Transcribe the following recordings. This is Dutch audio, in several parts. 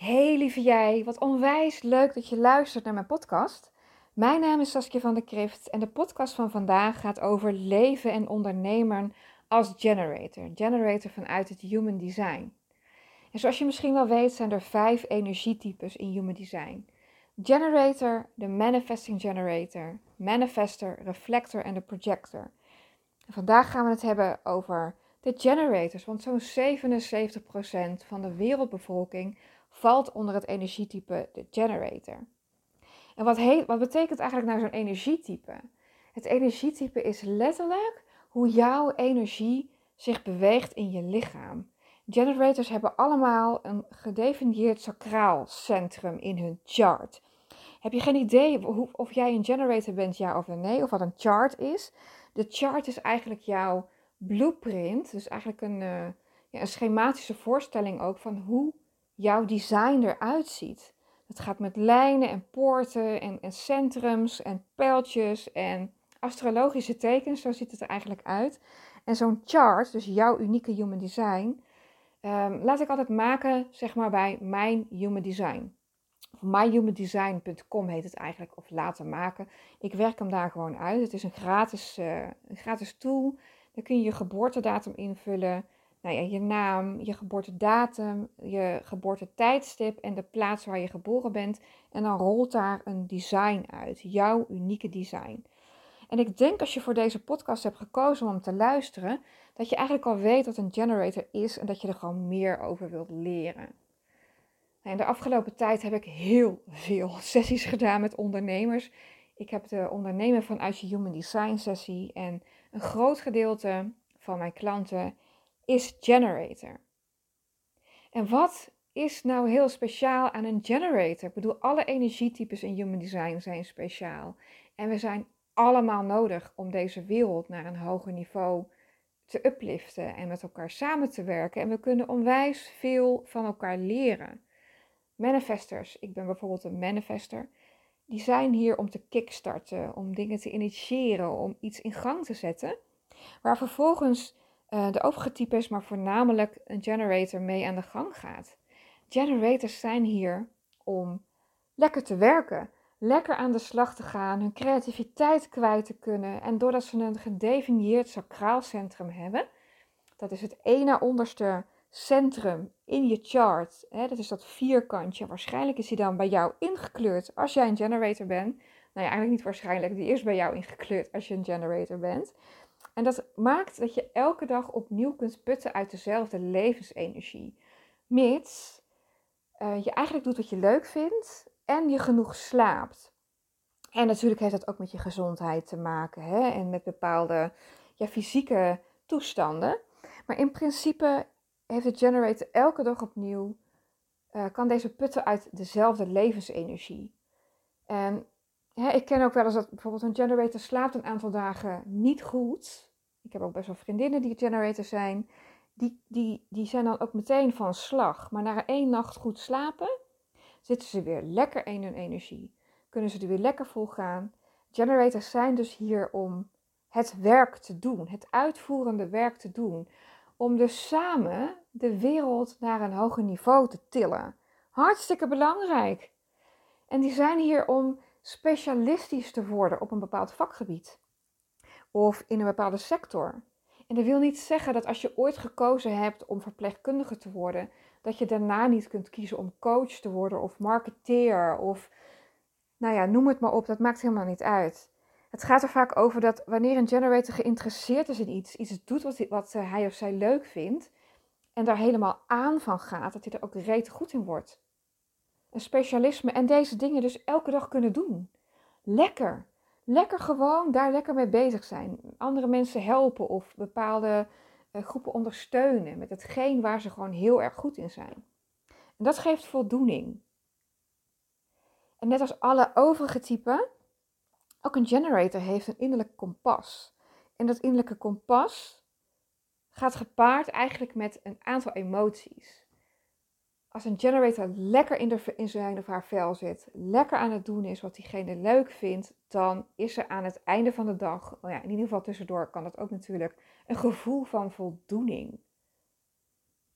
Hey lieve jij, wat onwijs leuk dat je luistert naar mijn podcast. Mijn naam is Saskia van der Krift en de podcast van vandaag gaat over leven en ondernemen als generator. Generator vanuit het Human Design. En zoals je misschien wel weet zijn er vijf energietypes in Human Design. Generator, de Manifesting Generator, Manifester, Reflector en de Projector. Vandaag gaan we het hebben over de generators, want zo'n 77% van de wereldbevolking valt onder het energietype de generator. En wat, heet, wat betekent eigenlijk nou zo'n energietype? Het energietype is letterlijk hoe jouw energie zich beweegt in je lichaam. Generators hebben allemaal een gedefinieerd sacraal centrum in hun chart. Heb je geen idee of jij een generator bent, ja of nee, of wat een chart is? De chart is eigenlijk jouw blueprint, dus eigenlijk een, uh, ja, een schematische voorstelling ook van hoe jouw design eruit ziet. Het gaat met lijnen en poorten en, en centrums en pijltjes en astrologische tekens, zo ziet het er eigenlijk uit. En zo'n chart, dus jouw unieke human design, um, laat ik altijd maken, zeg maar bij mijn human design. Of myhumandesign.com heet het eigenlijk, of laten maken. Ik werk hem daar gewoon uit. Het is een gratis, uh, een gratis tool. Daar kun je je geboortedatum invullen nou ja, je naam, je geboortedatum, je geboortetijdstip en de plaats waar je geboren bent. En dan rolt daar een design uit, jouw unieke design. En ik denk als je voor deze podcast hebt gekozen om te luisteren, dat je eigenlijk al weet wat een generator is en dat je er gewoon meer over wilt leren. Nou, in de afgelopen tijd heb ik heel veel sessies gedaan met ondernemers. Ik heb de ondernemer vanuit je Human Design sessie en een groot gedeelte van mijn klanten is generator. En wat is nou heel speciaal aan een generator? Ik bedoel, alle energietypes in human design zijn speciaal. En we zijn allemaal nodig om deze wereld naar een hoger niveau te upliften en met elkaar samen te werken. En we kunnen onwijs veel van elkaar leren. Manifestors, ik ben bijvoorbeeld een manifester, die zijn hier om te kickstarten, om dingen te initiëren, om iets in gang te zetten. Waar vervolgens uh, de overige types, maar voornamelijk een generator mee aan de gang gaat. Generators zijn hier om lekker te werken, lekker aan de slag te gaan, hun creativiteit kwijt te kunnen. En doordat ze een gedefinieerd sacraal centrum hebben, dat is het ene onderste centrum in je chart, hè, dat is dat vierkantje. Waarschijnlijk is die dan bij jou ingekleurd als jij een generator bent. Nou ja, eigenlijk niet waarschijnlijk, die is bij jou ingekleurd als je een generator bent. En dat maakt dat je elke dag opnieuw kunt putten uit dezelfde levensenergie. Mits uh, je eigenlijk doet wat je leuk vindt en je genoeg slaapt. En natuurlijk heeft dat ook met je gezondheid te maken hè? en met bepaalde ja, fysieke toestanden. Maar in principe heeft de generator elke dag opnieuw, uh, kan deze putten uit dezelfde levensenergie. En ik ken ook wel eens dat bijvoorbeeld een generator slaapt een aantal dagen niet goed. Ik heb ook best wel vriendinnen die generator zijn. Die, die, die zijn dan ook meteen van slag. Maar na één nacht goed slapen, zitten ze weer lekker in hun energie. Kunnen ze er weer lekker vol gaan. Generators zijn dus hier om het werk te doen, het uitvoerende werk te doen. Om dus samen de wereld naar een hoger niveau te tillen. Hartstikke belangrijk. En die zijn hier om specialistisch te worden op een bepaald vakgebied of in een bepaalde sector. En dat wil niet zeggen dat als je ooit gekozen hebt om verpleegkundige te worden, dat je daarna niet kunt kiezen om coach te worden of marketeer of nou ja, noem het maar op, dat maakt helemaal niet uit. Het gaat er vaak over dat wanneer een generator geïnteresseerd is in iets, iets doet wat, wat hij of zij leuk vindt en daar helemaal aan van gaat, dat hij er ook reet goed in wordt een specialisme en deze dingen dus elke dag kunnen doen. Lekker. Lekker gewoon daar lekker mee bezig zijn. Andere mensen helpen of bepaalde uh, groepen ondersteunen met hetgeen waar ze gewoon heel erg goed in zijn. En dat geeft voldoening. En net als alle overige typen, ook een generator heeft een innerlijk kompas. En dat innerlijke kompas gaat gepaard eigenlijk met een aantal emoties als een generator lekker in, de, zijn of haar vel zit, lekker aan het doen is wat diegene leuk vindt, dan is er aan het einde van de dag, nou ja, in ieder geval tussendoor kan dat ook natuurlijk, een gevoel van voldoening.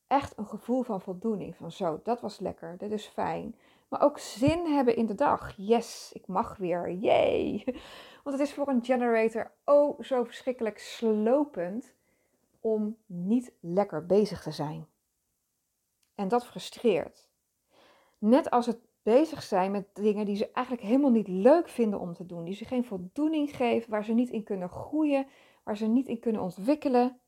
echt een gevoel van voldoening. Van zo, dat was lekker, dit is fijn. Maar ook zin hebben in de dag. Yes, ik mag weer. Yay. Want het is voor een generator oh zo verschrikkelijk slopend om niet lekker bezig te zijn. En dat frustreert. Net als het bezig zijn met dingen die ze eigenlijk helemaal niet leuk vinden om te doen, die ze geen voldoening geven, waar ze niet in kunnen groeien, waar ze niet in kunnen ontwikkelen.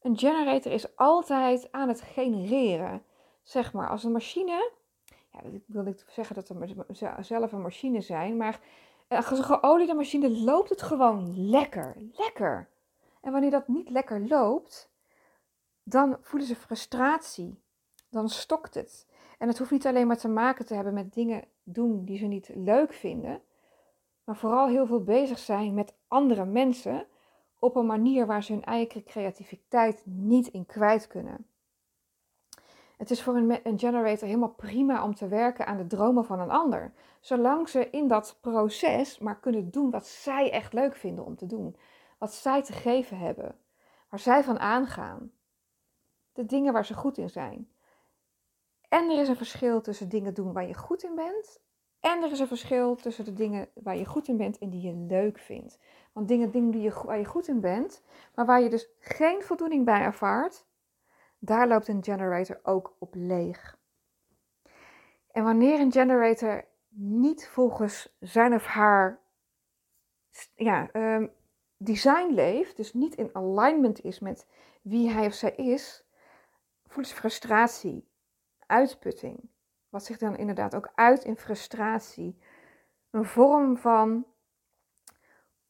Een generator is altijd aan het genereren. Zeg maar, als een machine, ja, ik wil niet zeggen dat ze zelf een machine zijn, maar als een geoliede machine loopt het gewoon lekker, lekker. En wanneer dat niet lekker loopt, dan voelen ze frustratie. Dan stokt het. En het hoeft niet alleen maar te maken te hebben met dingen doen die ze niet leuk vinden, maar vooral heel veel bezig zijn met andere mensen op een manier waar ze hun eigen creativiteit niet in kwijt kunnen. Het is voor een, een generator helemaal prima om te werken aan de dromen van een ander, zolang ze in dat proces maar kunnen doen wat zij echt leuk vinden om te doen, wat zij te geven hebben, waar zij van aangaan, de dingen waar ze goed in zijn. En er is een verschil tussen dingen doen waar je goed in bent. En er is een verschil tussen de dingen waar je goed in bent en die je leuk vindt. Want dingen, dingen die je, waar je goed in bent, maar waar je dus geen voldoening bij ervaart, daar loopt een generator ook op leeg. En wanneer een generator niet volgens zijn of haar ja, um, design leeft, dus niet in alignment is met wie hij of zij is, voelt ze frustratie, uitputting. Wat zich dan inderdaad ook uit in frustratie. Een vorm van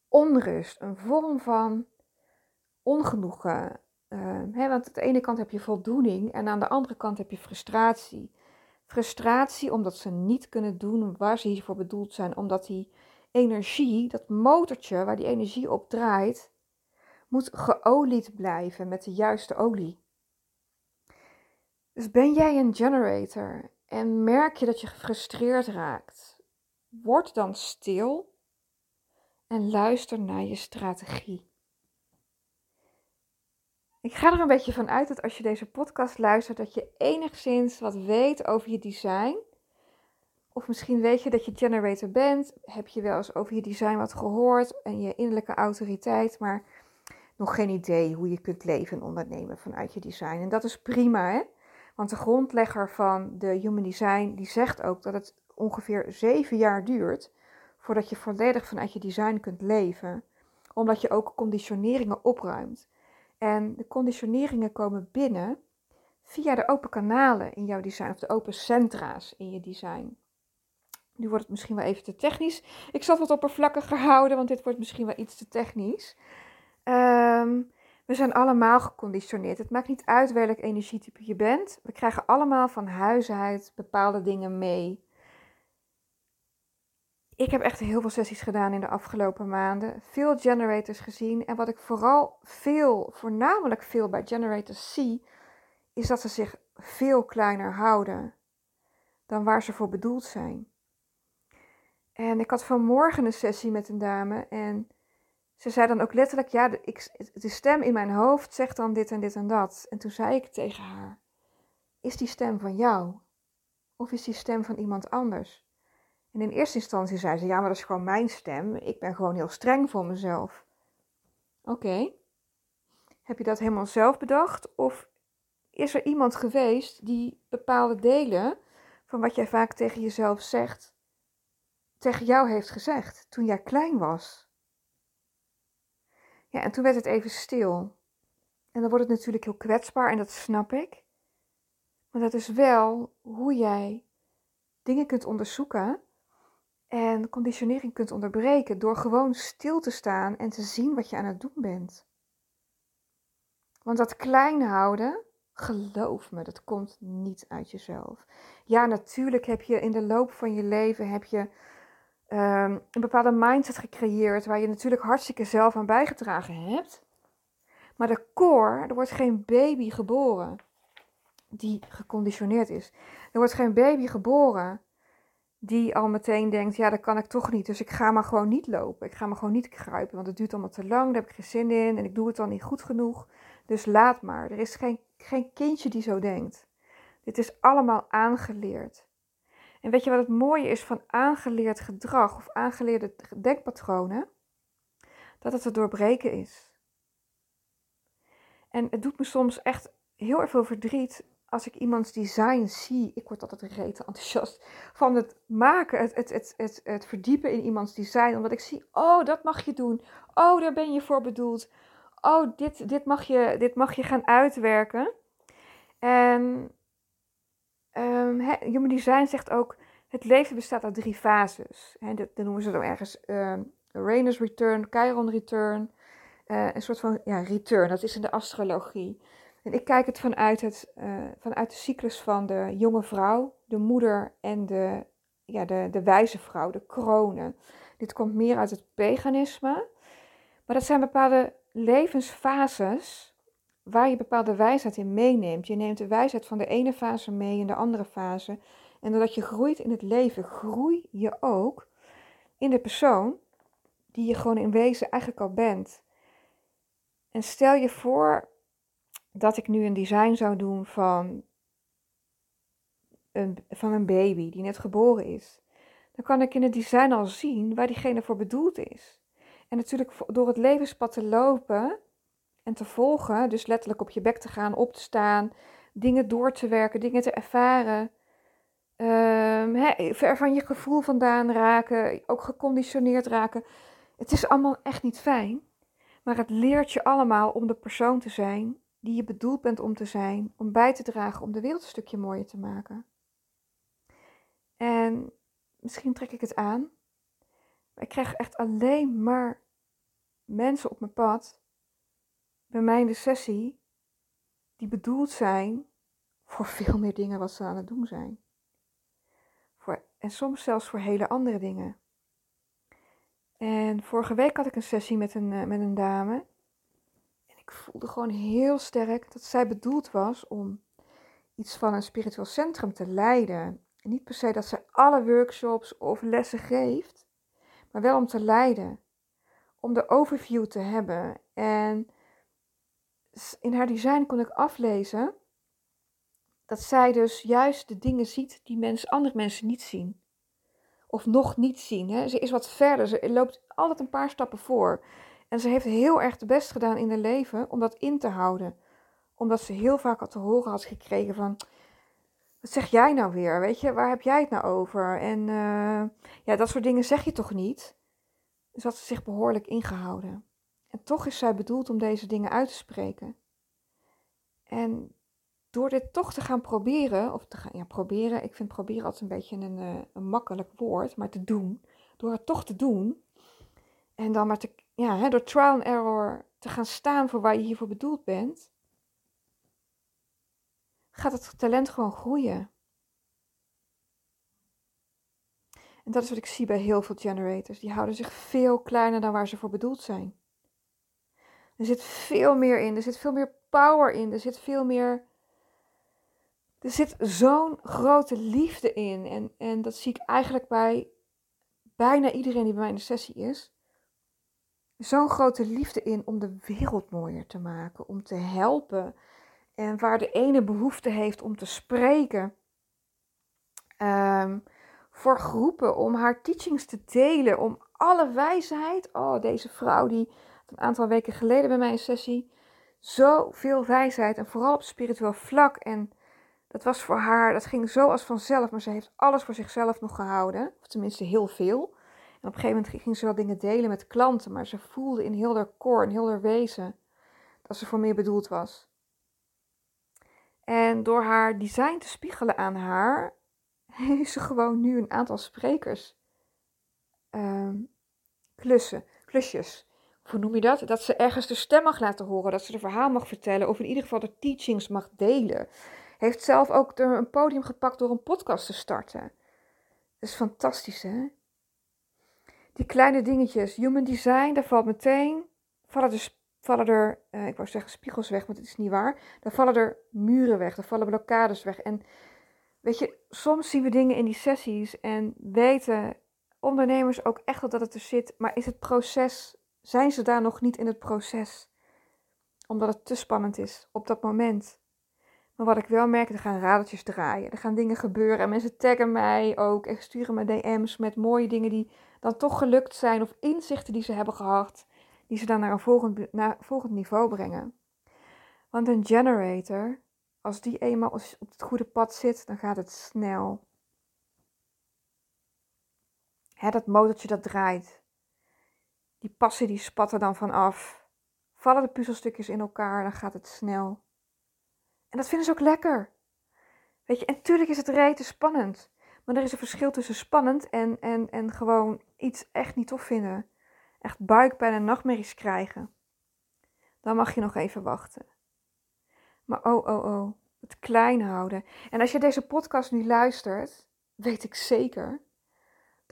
onrust, een vorm van ongenoegen. Uh, hè, want aan de ene kant heb je voldoening en aan de andere kant heb je frustratie. Frustratie omdat ze niet kunnen doen waar ze hiervoor bedoeld zijn, omdat die energie, dat motortje waar die energie op draait, moet geolied blijven met de juiste olie. Dus ben jij een generator en merk je dat je gefrustreerd raakt? Word dan stil en luister naar je strategie. Ik ga er een beetje van uit dat als je deze podcast luistert, dat je enigszins wat weet over je design. Of misschien weet je dat je generator bent. Heb je wel eens over je design wat gehoord en je innerlijke autoriteit, maar nog geen idee hoe je kunt leven en ondernemen vanuit je design. En dat is prima, hè? Want de grondlegger van de Human Design die zegt ook dat het ongeveer zeven jaar duurt voordat je volledig vanuit je design kunt leven. Omdat je ook conditioneringen opruimt. En de conditioneringen komen binnen via de open kanalen in jouw design of de open centra's in je design. Nu wordt het misschien wel even te technisch. Ik zal het wat oppervlakkiger houden, want dit wordt misschien wel iets te technisch. Um, we zijn allemaal geconditioneerd. Het maakt niet uit welk energietype je bent. We krijgen allemaal van huis uit bepaalde dingen mee. Ik heb echt heel veel sessies gedaan in de afgelopen maanden. Veel generators gezien. En wat ik vooral veel, voornamelijk veel bij generators zie, is dat ze zich veel kleiner houden dan waar ze voor bedoeld zijn. En ik had vanmorgen een sessie met een dame en ze zei dan ook letterlijk, ja, de, ik, de stem in mijn hoofd zegt dan dit en dit en dat. En toen zei ik tegen haar, is die stem van jou? Of is die stem van iemand anders? En in eerste instantie zei ze, ja, maar dat is gewoon mijn stem. Ik ben gewoon heel streng voor mezelf. Oké. Heb je dat helemaal zelf bedacht? Of is er iemand geweest die bepaalde delen van wat jij vaak tegen jezelf zegt, tegen jou heeft gezegd toen jij klein was? Ja, en toen werd het even stil. En dan wordt het natuurlijk heel kwetsbaar en dat snap ik. Maar dat is wel hoe jij dingen kunt onderzoeken en conditionering kunt onderbreken door gewoon stil te staan en te zien wat je aan het doen bent. Want dat klein houden, geloof me, dat komt niet uit jezelf. Ja, natuurlijk heb je in de loop van je leven heb je Ehm, een bepaalde mindset gecreëerd waar je natuurlijk hartstikke zelf aan bijgedragen hebt. Maar de core, er wordt geen baby geboren die geconditioneerd is. Er wordt geen baby geboren die al meteen denkt, ja, dat kan ik toch niet. Dus ik ga maar gewoon niet lopen. Ik ga maar gewoon niet kruipen, want het duurt allemaal te lang. Daar heb ik geen zin in en ik doe het dan niet goed genoeg. Dus laat maar. Er is geen, geen kindje die zo denkt. Dit is allemaal aangeleerd. En weet je wat het mooie is van aangeleerd gedrag of aangeleerde denkpatronen? Dat het te doorbreken is. En het doet me soms echt heel erg veel verdriet als ik iemands design zie. Ik word altijd rete enthousiast van het maken, het, het, het, het, het verdiepen in iemands design. Omdat ik zie, oh, dat mag je doen. Oh, daar ben je voor bedoeld. Oh, dit, dit, mag, je, dit mag je gaan uitwerken. En um, Human Design zegt ook, het leven bestaat uit drie fases. He, dat, noemen ze dan ergens um, Rainer's Return, Chiron Return. Uh, een soort van ja, return, dat is in de astrologie. En ik kijk het vanuit, het, uh, vanuit de cyclus van de jonge vrouw, de moeder en de, ja, de, de wijze vrouw, de kronen. Dit komt meer uit het paganisme. Maar dat zijn bepaalde levensfases waar je bepaalde wijsheid in meeneemt. Je neemt de wijsheid van de ene fase mee in de andere fase. En doordat je groeit in het leven, groei je ook in de persoon die je gewoon in wezen eigenlijk al bent. En stel je voor dat ik nu een design zou doen van een, van een baby die net geboren is. Dan kan ik in het design al zien waar diegene voor bedoeld is. En natuurlijk door het levenspad te lopen en te volgen, dus letterlijk op je bek te gaan, op te staan, dingen door te werken, dingen te ervaren. Um, ver van je gevoel vandaan raken, ook geconditioneerd raken. Het is allemaal echt niet fijn, maar het leert je allemaal om de persoon te zijn die je bedoeld bent om te zijn, om bij te dragen om de wereld een stukje mooier te maken. En misschien trek ik het aan, ik krijg echt alleen maar mensen op mijn pad, bij mij de sessie, die bedoeld zijn voor veel meer dingen wat ze aan het doen zijn. Voor, en soms zelfs voor hele andere dingen. En vorige week had ik een sessie met een, eh, met een dame. En ik voelde gewoon heel sterk dat zij bedoeld was om iets van een spiritueel centrum te leiden. En niet per se dat zij alle workshops of lessen geeft, maar wel om te leiden. Om de overview te hebben. En in haar design kon ik aflezen dat zij dus juist de dingen ziet die mensen, andere mensen niet zien of nog niet zien. Hè. Ze is wat verder, ze loopt altijd een paar stappen voor. En ze heeft heel erg de best gedaan in haar leven om dat in te houden. Omdat ze heel vaak al te horen had gekregen van, wat zeg jij nou weer? Weet je, waar heb jij het nou over? En uh, ja, dat soort dingen zeg je toch niet? Dus had ze zich behoorlijk ingehouden. En toch is zij bedoeld om deze dingen uit te spreken. En door dit toch te gaan proberen, of te gaan ja, proberen, ik vind proberen altijd een beetje een, eh, een makkelijk woord, maar te doen, door het toch te doen, en dan maar te, ja, hè, door trial and error te gaan staan voor waar je hiervoor bedoeld bent, gaat het talent gewoon groeien. En dat is wat ik zie bij heel veel generators. Die houden zich veel kleiner dan waar ze voor bedoeld zijn. Er zit veel meer in, er zit veel meer power in, er zit veel meer er zit zo'n grote liefde in. En, en dat zie ik eigenlijk bij bijna iedereen die bij mij in de sessie is. Zo'n grote liefde in om de wereld mooier te maken, om te helpen. En waar de ene behoefte heeft om te spreken. Ehm, voor groepen, om haar teachings te delen, om alle wijsheid. Oh, deze vrouw die een aantal weken geleden bij mij in sessie. Zoveel wijsheid en vooral op spiritueel vlak. En dat was voor haar, dat ging zo als vanzelf, maar ze heeft alles voor zichzelf nog gehouden. Of tenminste heel veel. En op een gegeven moment ging ze wel dingen delen met klanten, maar ze voelde in heel haar core, in heel haar wezen, dat ze voor meer bedoeld was. En door haar design te spiegelen aan haar, heeft ze gewoon nu een aantal sprekers uh, klussen, klusjes. Hoe noem je dat? Dat ze ergens de stem mag laten horen, dat ze de verhaal mag vertellen, of in ieder geval de teachings mag delen. Heeft zelf ook een podium gepakt door een podcast te starten. Dat is fantastisch, hè? Die kleine dingetjes. Human design, daar valt meteen. Vallen er, vallen er uh, ik wou zeggen spiegels weg, maar dat is niet waar. Daar vallen er muren weg, daar vallen blokkades weg. En weet je, soms zien we dingen in die sessies en weten ondernemers ook echt dat het er zit. Maar is het proces, zijn ze daar nog niet in het proces? Omdat het te spannend is op dat moment. Maar wat ik wel merk, er gaan radertjes draaien. Er gaan dingen gebeuren. En mensen taggen mij ook en sturen me DM's met mooie dingen die dan toch gelukt zijn. Of inzichten die ze hebben gehad. Die ze dan naar een volgend, naar volgend niveau brengen. Want een generator, als die eenmaal op het goede pad zit, dan gaat het snel. Hè, dat motortje dat draait. Die passen die spatten dan vanaf. Vallen de puzzelstukjes in elkaar, dan gaat het snel. En dat vinden ze ook lekker. Weet je, en tuurlijk is het rete spannend. Maar er is een verschil tussen spannend en, en, en gewoon iets echt niet tof vinden. Echt buikpijn en nachtmerries krijgen. Dan mag je nog even wachten. Maar oh, oh, oh. Het klein houden. En als je deze podcast nu luistert, weet ik zeker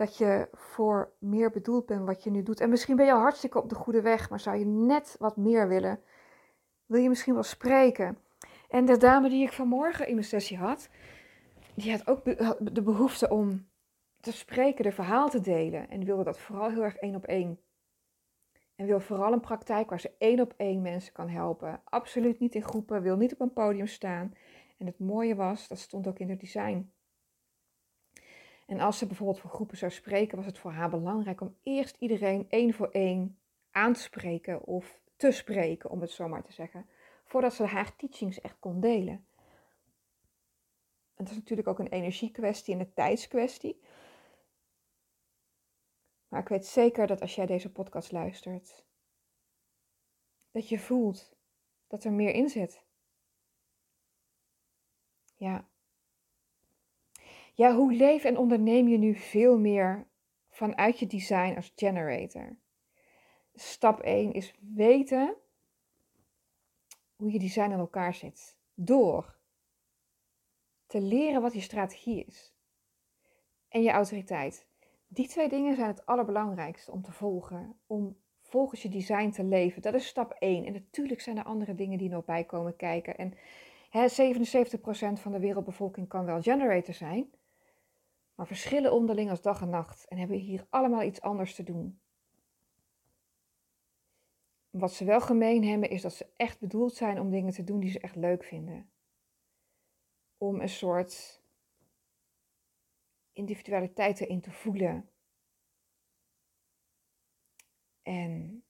dat je voor meer bedoeld bent wat je nu doet. En misschien ben je al hartstikke op de goede weg, maar zou je net wat meer willen? Wil je misschien wel spreken? En de dame die ik vanmorgen in mijn sessie had, die had ook de behoefte om te spreken, de verhaal te delen. En wilde dat vooral heel erg één op één. En wil vooral een praktijk waar ze één op één mensen kan helpen. Absoluut niet in groepen, wil niet op een podium staan. En het mooie was, dat stond ook in het design. En als ze bijvoorbeeld voor groepen zou spreken, was het voor haar belangrijk om eerst iedereen één voor één aan te spreken of te spreken, om het zo maar te zeggen voordat ze haar teachings echt kon delen. En dat is natuurlijk ook een energiekwestie en een tijdskwestie. Maar ik weet zeker dat als jij deze podcast luistert, dat je voelt dat er meer in zit. Ja. Ja, hoe leef en onderneem je nu veel meer vanuit je design als generator? Stap 1 is weten hoe je design in elkaar zit. Door te leren wat je strategie is. En je autoriteit. Die twee dingen zijn het allerbelangrijkste om te volgen. Om volgens je design te leven. Dat is stap 1. En natuurlijk zijn er andere dingen die nog bij komen kijken. En hè, 77% van de wereldbevolking kan wel generator zijn. Maar verschillen onderling als dag en nacht. En hebben hier allemaal iets anders te doen. Wat ze wel gemeen hebben is dat ze echt bedoeld zijn om dingen te doen die ze echt leuk vinden. Om een soort individualiteit erin te voelen. En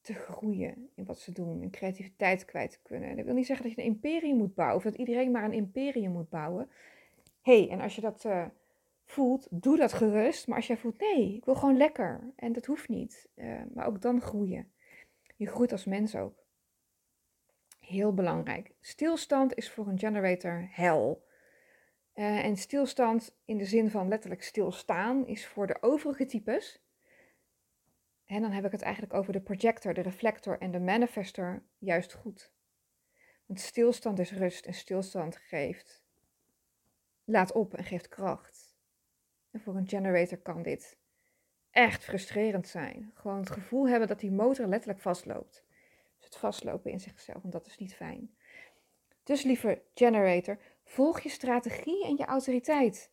te groeien in wat ze doen en creativiteit kwijt te kunnen. dat wil niet zeggen dat je een imperium moet bouwen of dat iedereen maar een imperium moet bouwen. Hey, en als je dat uh, voelt, doe dat gerust. Maar als jij voelt, nee, ik wil gewoon lekker en dat hoeft niet. Uh, maar ook dan groeien. Je groeit als mens ook. Heel belangrijk. Stilstand is voor een generator hel. Uh, en stilstand in de zin van letterlijk stilstaan is voor de overige types. En dan heb ik het eigenlijk over de projector, de reflector en de manifestor juist goed. Want stilstand is rust en stilstand geeft, laat op en geeft kracht. En voor een generator kan dit echt frustrerend zijn. Gewoon het gevoel hebben dat die motor letterlijk vastloopt. Dus het vastlopen in zichzelf, en dat is niet fijn. Dus liever generator, volg je strategie en je autoriteit.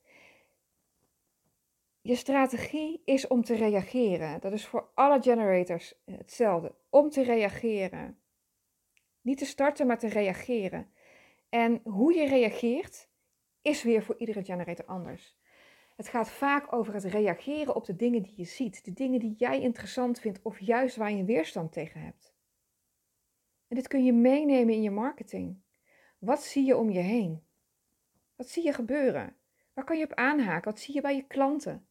Je strategie is om te reageren. Dat is voor alle generators hetzelfde. Om te reageren. Niet te starten, maar te reageren. En hoe je reageert, is weer voor iedere generator anders. Het gaat vaak over het reageren op de dingen die je ziet, de dingen die jij interessant vindt of juist waar je weerstand tegen hebt. En dit kun je meenemen in je marketing. Wat zie je om je heen? Wat zie je gebeuren? Waar kan je op aanhaken? Wat zie je bij je klanten?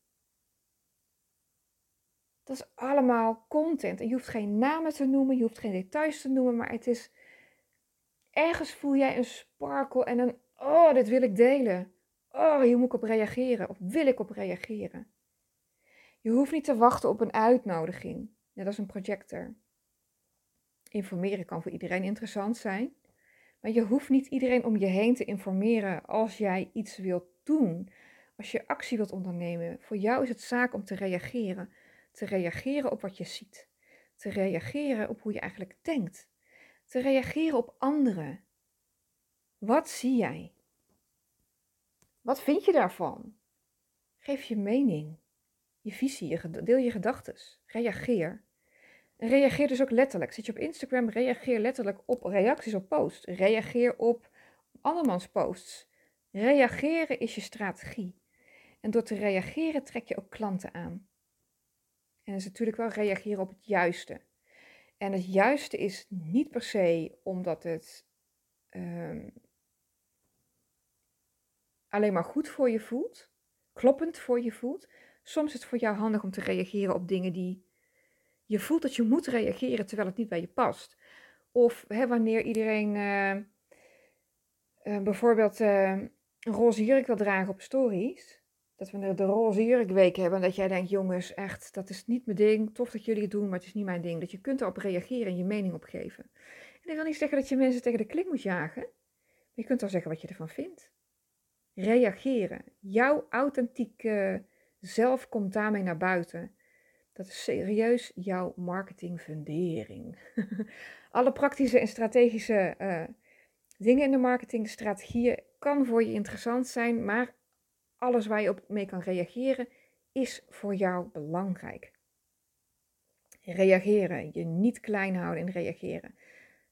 Dat is allemaal content. En je hoeft geen namen te noemen, je hoeft geen details te noemen, maar het is. Ergens voel jij een sparkle en een. Oh, dit wil ik delen. Oh, hier moet ik op reageren of wil ik op reageren. Je hoeft niet te wachten op een uitnodiging, net als een projector. Informeren kan voor iedereen interessant zijn, maar je hoeft niet iedereen om je heen te informeren als jij iets wilt doen, als je actie wilt ondernemen. Voor jou is het zaak om te reageren, te reageren op wat je ziet, te reageren op hoe je eigenlijk denkt, te reageren op anderen. Wat zie jij? Wat vind je daarvan? Geef je mening, je visie, je, deel je gedachten. Reageer. Reageer dus ook letterlijk. Zit je op Instagram, reageer letterlijk op reacties op posts. Reageer op andermans posts. Reageren is je strategie. En door te reageren trek je ook klanten aan. En dat is natuurlijk wel reageren op het juiste. En het juiste is niet per se omdat het ehm, alleen maar goed voor je voelt, kloppend voor je voelt. Soms is het voor jou handig om te reageren op dingen die je voelt dat je moet reageren terwijl het niet bij je past. Of hè, wanneer iedereen uh, uh, bijvoorbeeld uh, een roze jurk wil dragen op stories. Dat we de roze jurkweek hebben. En dat jij denkt, jongens, echt, dat is niet mijn ding. Tof dat jullie het doen, maar het is niet mijn ding. Dat je kunt erop reageren en je mening opgeven. En dat wil niet zeggen dat je mensen tegen de klik moet jagen. Maar je kunt wel zeggen wat je ervan vindt. Reageren. Jouw authentieke zelf komt daarmee naar buiten. Dat is serieus jouw marketingfundering. Alle praktische en strategische uh, dingen in de marketing, strategieën, kan voor je interessant zijn, maar alles waar je op mee kan reageren, is voor jou belangrijk. Reageren, je niet klein houden in reageren.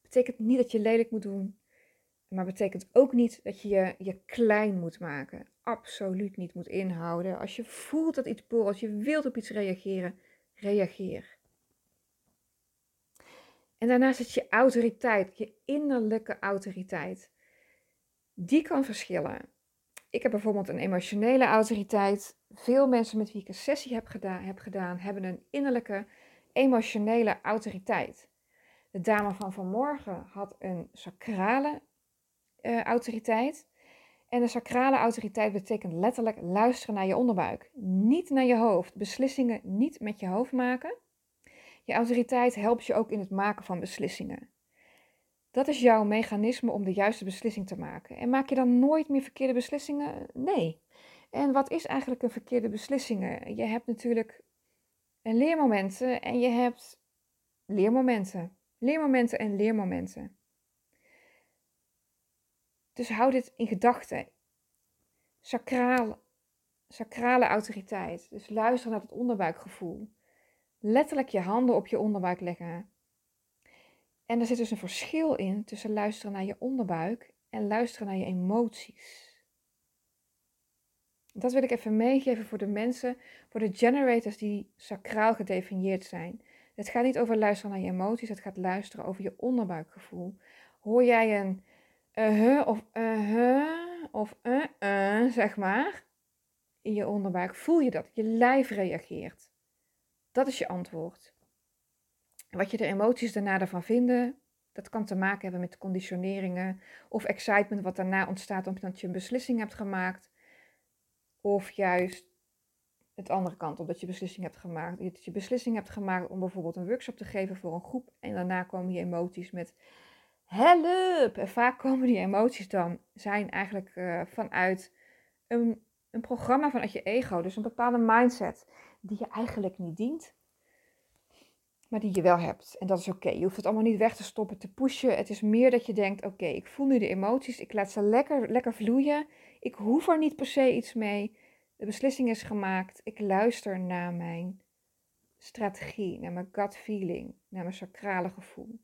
Betekent niet dat je lelijk moet doen, maar betekent ook niet dat je je, je klein moet maken. Absoluut niet moet inhouden. Als je voelt dat iets borrelt, als je wilt op iets reageren, reageer. En daarnaast is je autoriteit, je innerlijke autoriteit. Die kan verschillen. Ik heb bijvoorbeeld een emotionele autoriteit. Veel mensen met wie ik een sessie heb gedaan, heb gedaan hebben een innerlijke emotionele autoriteit. De dame van vanmorgen had een sacrale uh, autoriteit. En de sacrale autoriteit betekent letterlijk luisteren naar je onderbuik, niet naar je hoofd. Beslissingen niet met je hoofd maken. Je autoriteit helpt je ook in het maken van beslissingen. Dat is jouw mechanisme om de juiste beslissing te maken. En maak je dan nooit meer verkeerde beslissingen? Nee. En wat is eigenlijk een verkeerde beslissing? Je hebt natuurlijk leermomenten en je hebt leermomenten. Leermomenten en leermomenten. Dus hou dit in gedachten. Sacraal, sacrale autoriteit. Dus luister naar het onderbuikgevoel. Letterlijk je handen op je onderbuik leggen. En er zit dus een verschil in tussen luisteren naar je onderbuik en luisteren naar je emoties. Dat wil ik even meegeven voor de mensen, voor de generators die sacraal gedefinieerd zijn. Het gaat niet over luisteren naar je emoties, het gaat luisteren over je onderbuikgevoel. Hoor jij een uh of uh of uh uh, zeg maar, in je onderbuik, voel je dat. Je lijf reageert. Dat is je antwoord. Wat je de emoties daarna ervan vinden, dat kan te maken hebben met conditioneringen of excitement wat daarna ontstaat omdat je een beslissing hebt gemaakt. Of juist het andere kant, omdat je beslissing hebt gemaakt. Dat je beslissing hebt gemaakt om bijvoorbeeld een workshop te geven voor een groep. En daarna komen je emoties met help. En vaak komen die emoties dan, zijn eigenlijk uh, vanuit een, een programma vanuit je ego. Dus een bepaalde mindset die je eigenlijk niet dient. Maar die je wel hebt. En dat is oké. Je hoeft het allemaal niet weg te stoppen, te pushen. Het is meer dat je denkt, oké, ik voel nu de emoties. Ik laat ze lekker, lekker vloeien. Ik hoef er niet per se iets mee. De beslissing is gemaakt. Ik luister naar mijn strategie, naar mijn gut feeling, naar mijn sacrale gevoel.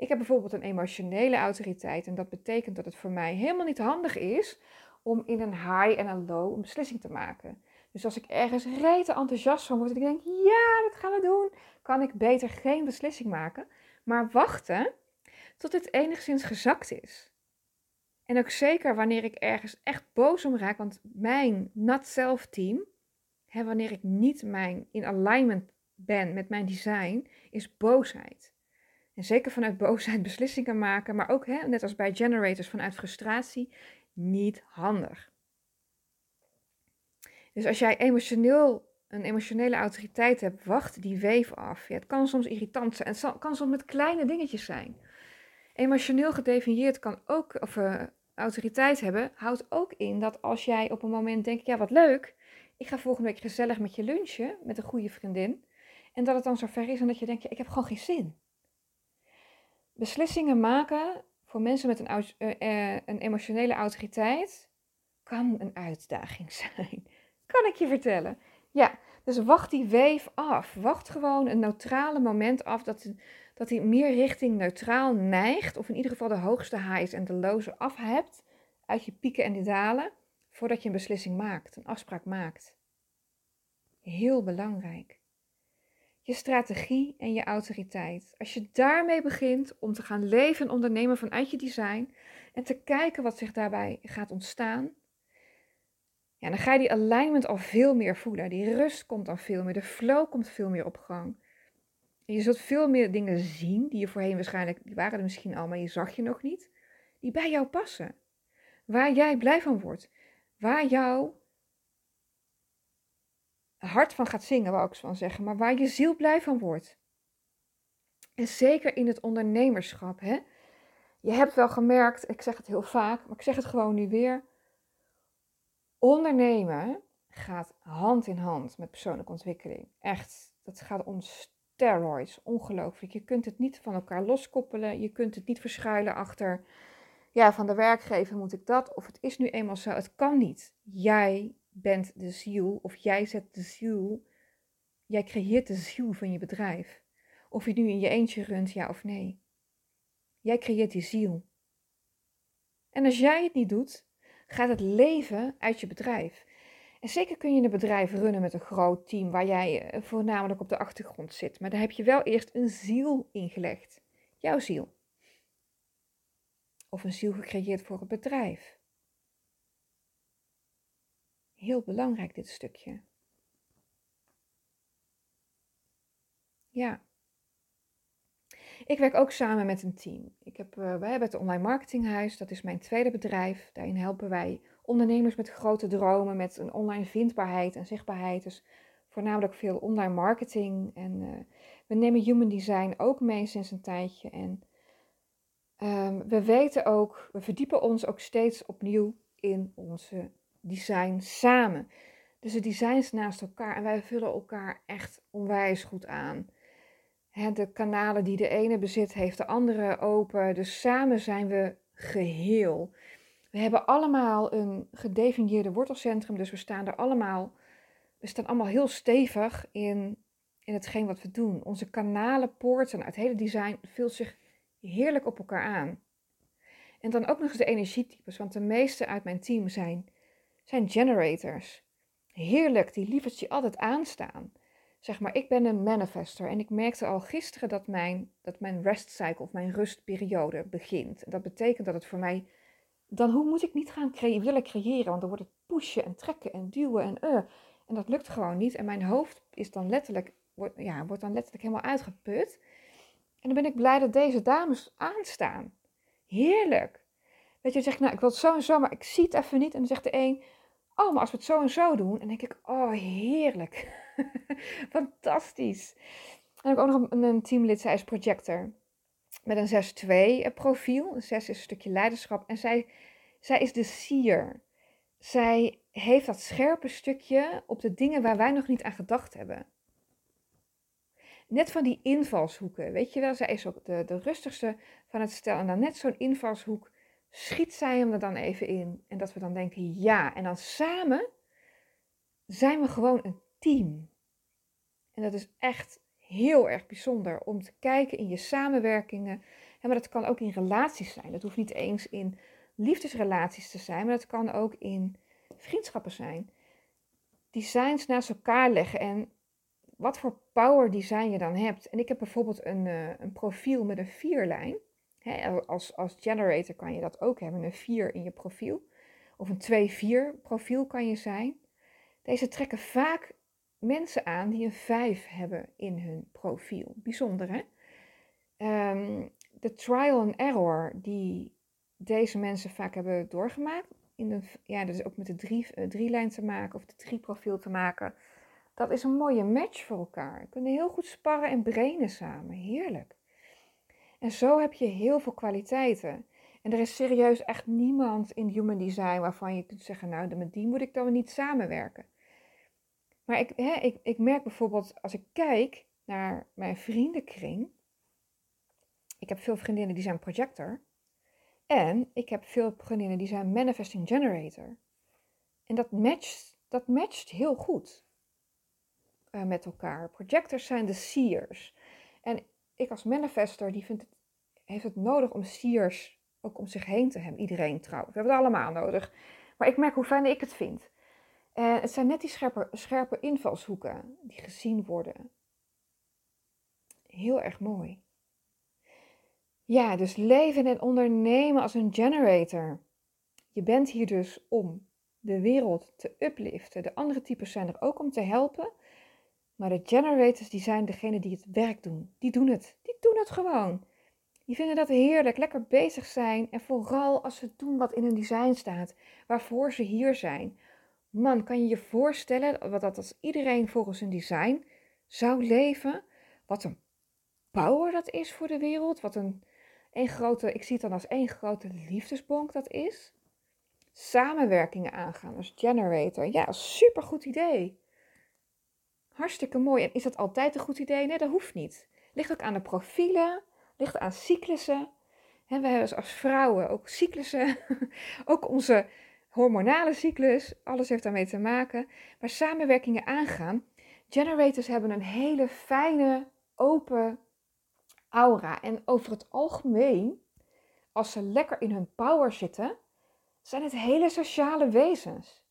Ik heb bijvoorbeeld een emotionele autoriteit en dat betekent dat het voor mij helemaal niet handig is om in een high en een low een beslissing te maken. Dus als ik ergens rete enthousiast van word en ik denk, ja, dat gaan we doen, kan ik beter geen beslissing maken, maar wachten tot het enigszins gezakt is. En ook zeker wanneer ik ergens echt boos om raak, want mijn not-self team, hè, wanneer ik niet mijn, in alignment ben met mijn design, is boosheid. En zeker vanuit boosheid beslissingen maken, maar ook, hè, net als bij generators, vanuit frustratie, niet handig. Dus als jij emotioneel, een emotionele autoriteit hebt, wacht die weef af. Ja, het kan soms irritant zijn. Het kan soms met kleine dingetjes zijn. Emotioneel gedefinieerd kan ook, of uh, autoriteit hebben, houdt ook in dat als jij op een moment denkt, ja wat leuk, ik ga volgende week gezellig met je lunchen met een goede vriendin. En dat het dan zover is en dat je denkt, ja, ik heb gewoon geen zin. Beslissingen maken voor mensen met een, uh, een emotionele autoriteit kan een uitdaging zijn. Kan ik je vertellen. Ja, dus wacht die weef af. Wacht gewoon een neutrale moment af dat, dat die meer richting neutraal neigt, of in ieder geval de hoogste highs en de loze af hebt uit je pieken en die dalen, voordat je een beslissing maakt, een afspraak maakt. Heel belangrijk. Je strategie en je autoriteit. Als je daarmee begint om te gaan leven en ondernemen vanuit je design en te kijken wat zich daarbij gaat ontstaan, ja, dan ga je die alignment al veel meer voelen. Die rust komt dan veel meer, de flow komt veel meer op gang. En je zult veel meer dingen zien die je voorheen waarschijnlijk, die waren er misschien al, maar je zag je nog niet, die bij jou passen. Waar jij blij van wordt. Waar jouw hart van gaat zingen, wou ik van zeggen, maar waar je ziel blij van wordt. En zeker in het ondernemerschap, hè. Je hebt wel gemerkt, ik zeg het heel vaak, maar ik zeg het gewoon nu weer. Ondernemen gaat hand in hand met persoonlijke ontwikkeling. Echt, dat gaat om steroids. Ongelooflijk. Je kunt het niet van elkaar loskoppelen. Je kunt het niet verschuilen achter, ja, van de werkgever moet ik dat. Of het is nu eenmaal zo. Het kan niet. Jij bent de ziel, of jij zet de ziel, jij creëert de ziel van je bedrijf. Of je nu in je eentje runt, ja of nee. Jij creëert die ziel. En als jij het niet doet, gaat het leven uit je bedrijf. En zeker kun je een bedrijf runnen met een groot team waar jij eh, voornamelijk op de achtergrond zit. Maar daar heb je wel eerst een ziel ingelegd. Jouw ziel. Of een ziel gecreëerd voor het bedrijf. Heel belangrijk dit stukje. Ja. Ik werk ook samen met een team. Ik heb, uh, wij hebben het Online Marketinghuis, dat is mijn tweede bedrijf. Daarin helpen wij ondernemers met grote dromen, met een online vindbaarheid en zichtbaarheid. Dus voornamelijk veel online marketing. En uh, we nemen human design ook mee sinds een tijdje. En um, we weten ook, we verdiepen ons ook steeds opnieuw in onze design samen. Dus de designs naast elkaar en wij vullen elkaar echt onwijs goed aan. de kanalen die de ene bezit, heeft de andere open. Dus samen zijn we geheel. We hebben allemaal een gedefinieerde wortelcentrum, dus we staan er allemaal, we staan allemaal heel stevig in, in hetgeen wat we doen. Onze kanalen, poorten, het hele design vult zich heerlijk op elkaar aan. En dan ook nog eens de energietypes, want de meeste uit mijn team zijn zijn generators. Heerlijk, die lievertje altijd aanstaan. Zeg maar, ik ben een manifester en ik merkte al gisteren dat mijn, dat mijn rest cycle of mijn rustperiode begint. Dat betekent dat het voor mij, dan hoe moet ik niet gaan willen creëren, want dan wordt het pushen en trekken en duwen en uh. En dat lukt gewoon niet en mijn hoofd is dan letterlijk, wordt, ja, wordt dan letterlijk helemaal uitgeput. En dan ben ik blij dat deze dames aanstaan. Heerlijk. Weet je, dan zeg nou, ik wil het zo en zo, maar ik zie het even niet. En dan zegt de een, oh, maar als we het zo en zo doen, dan denk ik, oh, heerlijk. Fantastisch. En heb ik ook nog een, teamlid, zij is projector. Met een 6-2 eh, profiel. Een 6 is een stukje leiderschap. En zij, zij is de seer. Zij heeft dat scherpe stukje op de dingen waar wij nog niet aan gedacht hebben. Net van die invalshoeken, weet je wel. Zij is ook de, de rustigste van het stel. En dan net zo'n invalshoek schiet zij hem er dan even in. En dat we dan denken, ja. En dan samen zijn we gewoon een team. En dat is echt heel erg bijzonder om te kijken in je samenwerkingen. maar dat kan ook in relaties zijn. Dat hoeft niet eens in liefdesrelaties te zijn, maar dat kan ook in vriendschappen zijn. Designs naast elkaar leggen en wat voor power design je dan hebt. En ik heb bijvoorbeeld een, uh, een profiel met een vierlijn als, als generator kan je dat ook hebben, een 4 in je profiel. Of een 2-4 profiel kan je zijn. Deze trekken vaak mensen aan die een 5 hebben in hun profiel. Bijzonder hè? Ehm, de trial and error die deze mensen vaak hebben doorgemaakt. In de, ja, dus ook met de drie, uh, drie lijn te maken of de drie profiel te maken. Dat is een mooie match voor elkaar. Kunnen heel goed sparren en brainen samen. Heerlijk. En zo heb je heel veel kwaliteiten. En er is serieus echt niemand in human design waarvan je kunt zeggen, nou, met die moet ik dan niet samenwerken. Maar ik, hè, ik, ik merk bijvoorbeeld, als ik kijk naar mijn vriendenkring, ik heb veel vriendinnen die zijn projector. En ik heb veel vriendinnen die zijn manifesting generator. En dat matcht, dat matcht heel goed uh, met elkaar. Projectors zijn de seers. En ik als manifester, die vindt het, heeft het nodig om siers ook om zich heen te hebben. Iedereen trouwens. We hebben het allemaal nodig. Maar ik merk hoe fijn ik het vind. En het zijn net die scherpe, scherpe invalshoeken die gezien worden. Heel erg mooi. Ja, dus leven en ondernemen als een generator. Je bent hier dus om de wereld te upliften. De andere types zijn er ook om te helpen. Maar de generators die zijn degene die het werk doen. Die doen het. Die doen het gewoon. Die vinden dat heerlijk, lekker bezig zijn. En vooral als ze doen wat in hun design staat, waarvoor ze hier zijn. Man, kan je je voorstellen wat dat als iedereen volgens hun design zou leven? Wat een power dat is voor de wereld. Wat een, een grote, ik zie het dan als één grote liefdesbonk dat is. Samenwerkingen aangaan als generator. Ja, super goed idee. Hartstikke mooi. En is dat altijd een goed idee? Nee, dat hoeft niet. Ligt ook aan de profielen, ligt aan cyclussen. En we hebben als vrouwen ook cyclussen, ook onze hormonale cyclus, alles heeft daarmee te maken. Maar samenwerkingen aangaan. Generators hebben een hele fijne, open aura. En over het algemeen, als ze lekker in hun power zitten, zijn het hele sociale wezens.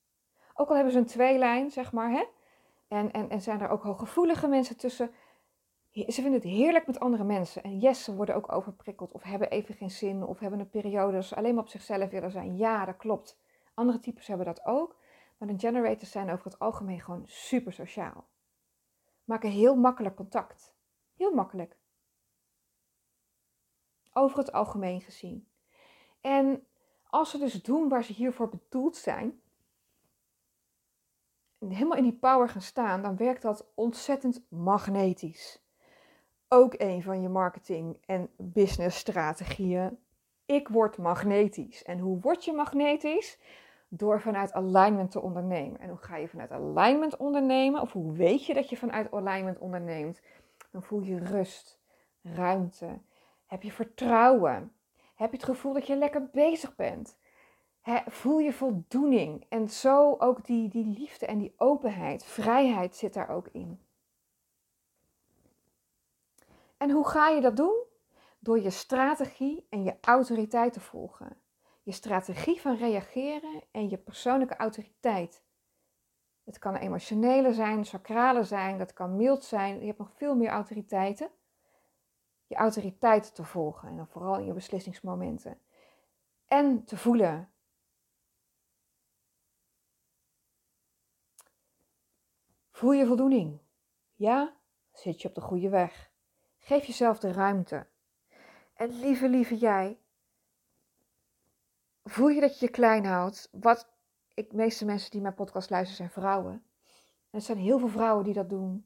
Ook al hebben ze een tweelijn, zeg maar, hè? En, en, zijn er ook hooggevoelige mensen tussen. Ze vinden het heerlijk met andere mensen. En yes, ze worden ook overprikkeld of hebben even geen zin of hebben een periode dat ze alleen maar op zichzelf willen zijn. Ja, dat klopt. Andere types hebben dat ook. Maar de generators zijn over het algemeen gewoon super sociaal. Maken heel makkelijk contact. Heel makkelijk. Over het algemeen gezien. En als ze dus doen waar ze hiervoor bedoeld zijn, helemaal in die power gaan staan, dan werkt dat ontzettend magnetisch. Ook een van je marketing- en businessstrategieën. Ik word magnetisch. En hoe word je magnetisch? Door vanuit alignment te ondernemen. En hoe ga je vanuit alignment ondernemen? Of hoe weet je dat je vanuit alignment onderneemt? Dan voel je rust, ruimte. Heb je vertrouwen? Heb je het gevoel dat je lekker bezig bent? Voel je voldoening. En zo ook die, die liefde en die openheid, vrijheid zit daar ook in. En hoe ga je dat doen? Door je strategie en je autoriteit te volgen. Je strategie van reageren en je persoonlijke autoriteit. Het kan emotionele zijn, sacrale zijn, dat kan mild zijn. Je hebt nog veel meer autoriteiten. Je autoriteit te volgen en dan vooral in je beslissingsmomenten. En te voelen Voel je voldoening? Ja? Zit je op de goede weg? Geef jezelf de ruimte. En lieve, lieve jij, voel je dat je je klein houdt? Wat, ik, de meeste mensen die mijn podcast luisteren zijn vrouwen. En er zijn heel veel vrouwen die dat doen.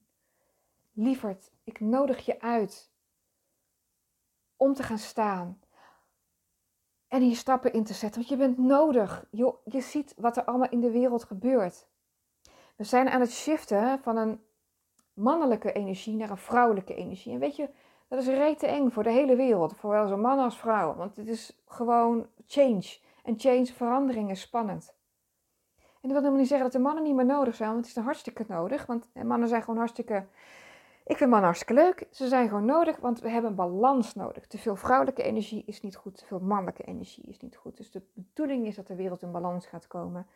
Lieverd, ik nodig je uit om te gaan staan. En hier stappen in te zetten, want je bent nodig. Je ziet wat er allemaal in de wereld gebeurt. We zijn aan het shiften van een mannelijke energie naar een vrouwelijke energie. En weet je, dat is rete eng voor de hele wereld, voor zowel man als vrouw. Want het is gewoon change. En change, verandering is spannend. En dat wil helemaal niet zeggen dat de mannen niet meer nodig zijn, want het is hartstikke nodig. Want mannen zijn gewoon hartstikke. Ik vind mannen hartstikke leuk. Ze zijn gewoon nodig, want we hebben een balans nodig. Te veel vrouwelijke energie is niet goed, te veel mannelijke energie is niet goed. Dus de bedoeling is dat de wereld in balans gaat komen.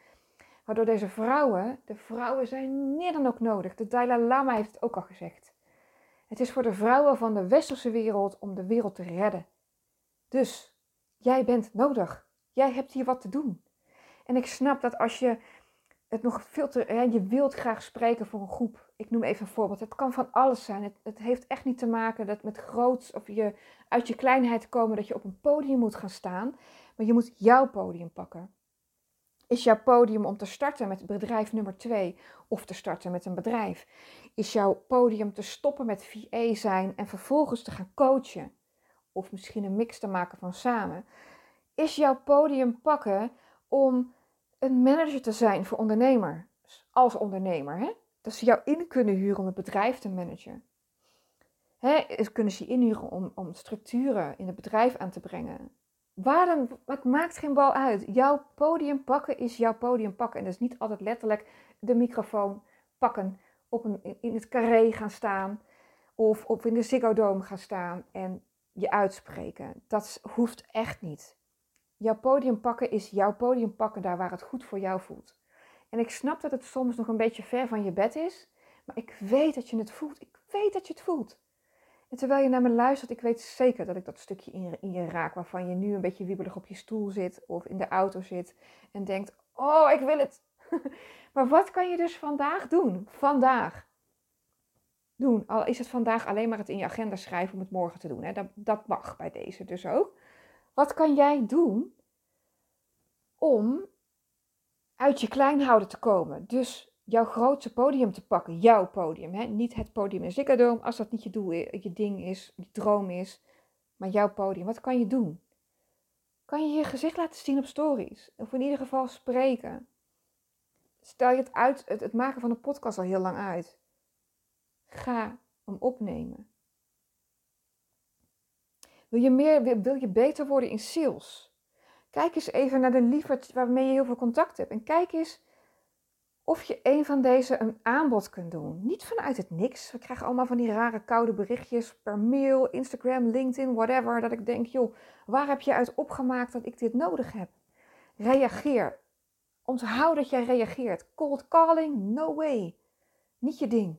Waardoor deze vrouwen, de vrouwen zijn meer dan ook nodig. De Dalai Lama heeft het ook al gezegd. Het is voor de vrouwen van de westerse wereld om de wereld te redden. Dus jij bent nodig. Jij hebt hier wat te doen. En ik snap dat als je het nog veel te. je wilt graag spreken voor een groep. Ik noem even een voorbeeld. Het kan van alles zijn. Het, het heeft echt niet te maken dat met groots of je uit je kleinheid komen dat je op een podium moet gaan staan. Maar je moet jouw podium pakken is jouw podium om te starten met bedrijf nummer 2 of te starten met een bedrijf? Is jouw podium te stoppen met VA zijn en vervolgens te gaan coachen? Of misschien een mix te maken van samen? Is jouw podium pakken om een manager te zijn voor ondernemers? Als ondernemer, hè? Dat ze jou in kunnen huren om het bedrijf te managen. Hè? Kunnen ze je inhuren om, om structuren in het bedrijf aan te brengen? Waar het maakt geen bal uit. Jouw podium pakken is jouw podium pakken. En dat is niet altijd letterlijk de microfoon pakken, op een, in het carré gaan staan Of op in de Ziggo gaan staan en je uitspreken. Dat hoeft echt niet. Jouw podium pakken is jouw podium pakken daar waar het goed voor jou voelt. En ik snap dat het soms nog een beetje ver van je bed is, maar ik weet dat je het voelt. Ik weet dat je het voelt. En terwijl je naar me luistert, ik weet zeker dat ik dat stukje in, in je raak waarvan je nu een beetje wiebelig op je stoel zit of in de auto zit en denkt: Oh, ik wil het. maar wat kan je dus vandaag doen? Vandaag. Doen. Al is het vandaag alleen maar het in je agenda schrijven om het morgen te doen. Hè? Dat, dat mag bij deze dus ook. Wat kan jij doen om uit je kleinhouden te komen? Dus jouw grootste podium te pakken. Jouw podium. Hè? Niet het podium in Ziggo als dat niet je doel, je ding is, je droom is. Maar jouw podium. Wat kan je doen? Kan je je gezicht laten zien op stories? Of in ieder geval spreken? Stel je het uit, het, maken van een podcast al heel lang uit. Ga hem opnemen. Wil je, meer, wil je beter worden in sales? Kijk eens even naar de liefert waarmee je heel veel contact hebt. En kijk eens of je een van deze een aanbod kunt doen. Niet vanuit het niks. We krijgen allemaal van die rare koude berichtjes per mail, Instagram, LinkedIn, whatever. Dat ik denk, joh, waar heb je uit opgemaakt dat ik dit nodig heb? Reageer. Onthoud dat jij reageert. Cold calling, no way. Niet je ding.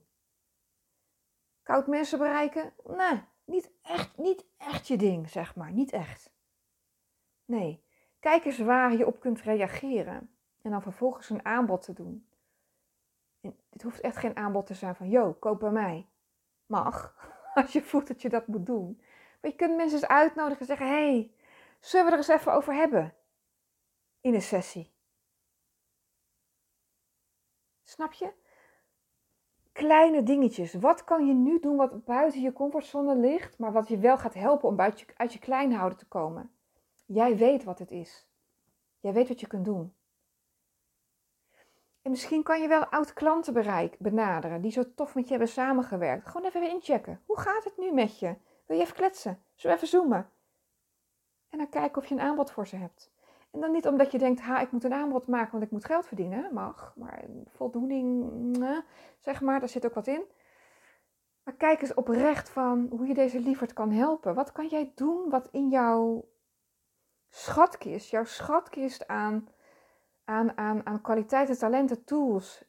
Koud mensen bereiken? Nee, niet echt, niet echt je ding, zeg maar. Niet echt. Nee, kijk eens waar je op kunt reageren. En dan vervolgens een aanbod te doen. Dit hoeft echt geen aanbod te zijn van, yo, koop bij mij. Mag, als je voelt dat je dat moet doen. Maar je kunt mensen eens uitnodigen en zeggen, hey, zullen we er eens even over hebben? In een sessie. Snap je? kleine dingetjes. Wat kan je nu doen wat buiten je comfortzone ligt, maar wat je wel gaat helpen om uit je, uit je kleinhouden te komen? Jij weet wat het is. Jij weet wat je kunt doen. En misschien kan je wel oud-klanten bereik, benaderen die zo tof met je hebben samengewerkt. Gewoon even inchecken. Hoe gaat het nu met je? Wil je even kletsen? We even zoomen? En dan kijken of je een aanbod voor ze hebt. En dan niet omdat je denkt, ha, ik moet een aanbod maken, want ik moet geld verdienen. Mag, maar voldoening, zeg maar, daar zit ook wat in. Maar kijk eens oprecht van hoe je deze lieverd kan helpen. Wat kan jij doen wat in jouw schatkist, jouw schatkist aan, aan, aan, kwaliteiten, talenten, tools,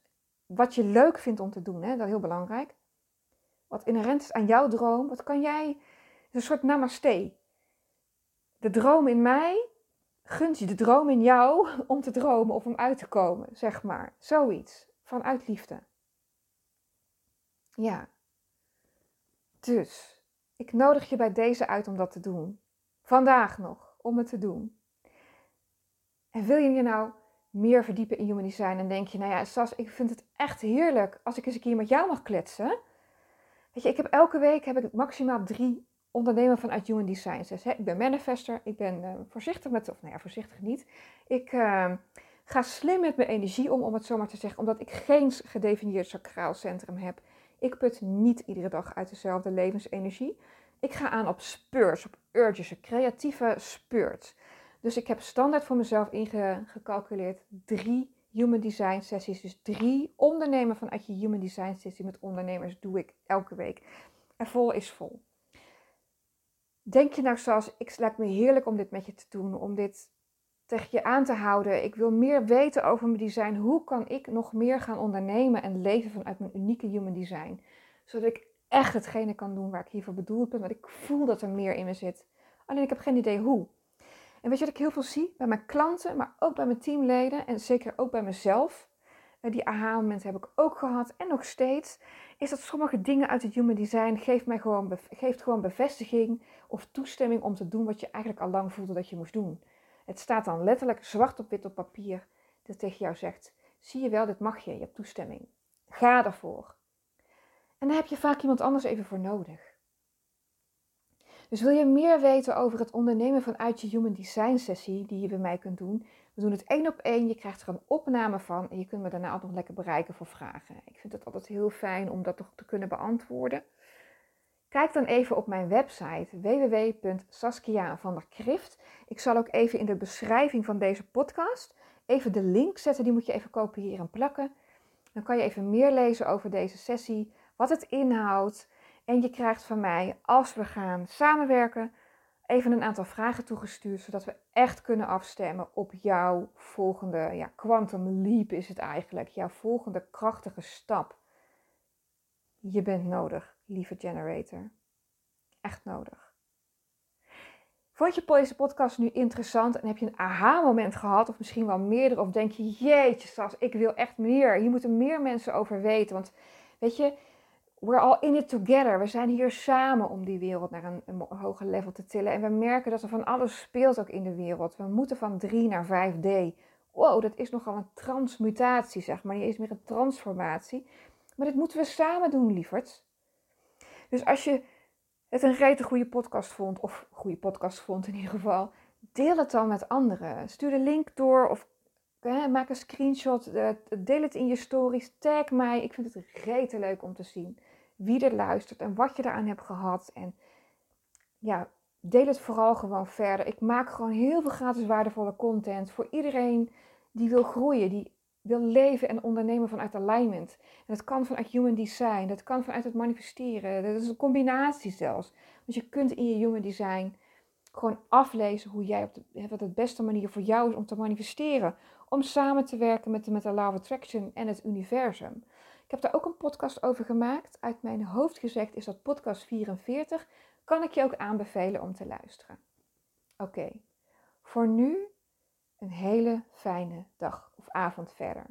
wat je leuk vindt om te doen, hè? dat is heel belangrijk. Wat inherent is aan jouw droom, wat kan jij, een soort namaste. De droom in mij gunt je de droom in jou om te dromen of om uit te komen, zeg maar. Zoiets. Vanuit liefde. Ja. Dus, ik nodig je bij deze uit om dat te doen. Vandaag nog, om het te doen. En wil je je nou meer verdiepen in human design en denk je, nou ja, Sas, ik vind het echt heerlijk als ik eens een keer met jou mag kletsen. Weet je, ik heb elke week heb ik maximaal drie ondernemer vanuit Human Design zegt, ik ben manifester, ik ben uh, voorzichtig met, of nou ja, voorzichtig niet. Ik uh, ga slim met mijn energie om, om het zo maar te zeggen, omdat ik geen gedefinieerd sacraal centrum heb. Ik put niet iedere dag uit dezelfde levensenergie. Ik ga aan op spurs, op urges, creatieve spurt. Dus ik heb standaard voor mezelf ingecalculeerd drie Human Design sessies. Dus drie ondernemen vanuit je Human Design sessie met ondernemers doe ik elke week. En vol is vol. Denk je nou zoals, ik lijkt me heerlijk om dit met je te doen, om dit tegen je aan te houden. Ik wil meer weten over mijn design. Hoe kan ik nog meer gaan ondernemen en leven vanuit mijn unieke human design? Zodat ik echt hetgene kan doen waar ik hiervoor bedoeld ben, want ik voel dat er meer in me zit. Alleen ik heb geen idee hoe. En weet je wat ik heel veel zie? Bij mijn klanten, maar ook bij mijn teamleden en zeker ook bij mezelf. Eh, die aha-momenten heb ik ook gehad en nog steeds is dat sommige dingen uit het human design geeft mij gewoon, geeft gewoon bevestiging of toestemming om te doen wat je eigenlijk al lang voelde dat je moest doen. Het staat dan letterlijk zwart op wit op papier dat tegen jou zegt: zie je wel, dit mag je, je hebt toestemming. Ga ervoor. En daar heb je vaak iemand anders even voor nodig. Dus wil je meer weten over het ondernemen vanuit je Human Design sessie die je bij mij kunt doen? We doen het één op één. Je krijgt er een opname van en je kunt me daarna ook nog lekker bereiken voor vragen. Ik vind het altijd heel fijn om dat toch te kunnen beantwoorden. Kijk dan even op mijn website www.saskia.van-der-Krift. Ik zal ook even in de beschrijving van deze podcast even de link zetten. Die moet je even kopiëren en plakken. Dan kan je even meer lezen over deze sessie, wat het inhoudt En je krijgt van mij, als we gaan samenwerken, even een aantal vragen toegestuurd, zodat we echt kunnen afstemmen op jouw volgende, ja, quantum leap is het eigenlijk, jouw volgende krachtige stap. Je bent nodig, lieve generator. Echt nodig. Vond je deze podcast nu interessant en heb je een aha-moment gehad, of misschien wel meerdere, of denk je, jeetje Sas, ik wil echt meer. Hier moeten meer mensen over weten, want weet je, we're all in it together. We zijn hier samen om die wereld naar een, hoger level te tillen. En we merken dat er van alles speelt ook in de wereld. We moeten van 3 naar 5D. Wow, dat is nogal een transmutatie, zeg maar. Niet eens meer een transformatie. Maar dit moeten we samen doen, lieverds. Dus als je het een rete goede podcast vond, of goede podcast vond in ieder geval, deel het dan met anderen. Stuur de link door of maak een screenshot, deel het in je stories, tag mij. Ik vind het rete leuk om te zien wie er luistert en wat je eraan hebt gehad. En ja, deel het vooral gewoon verder. Ik maak gewoon heel veel gratis waardevolle content voor iedereen die wil groeien, die wil leven en ondernemen vanuit alignment. En dat kan vanuit human design, dat kan vanuit het manifesteren. Dat is een combinatie zelfs. Want je kunt in je human design gewoon aflezen hoe jij op de, wat de beste manier voor jou is om te manifesteren. Om samen te werken met de, met de Law of Attraction en het universum. Ik heb daar ook een podcast over gemaakt. Uit mijn hoofd gezegd is dat podcast 44. Kan ik je ook aanbevelen om te luisteren. Oké, voor nu een hele fijne dag of avond verder.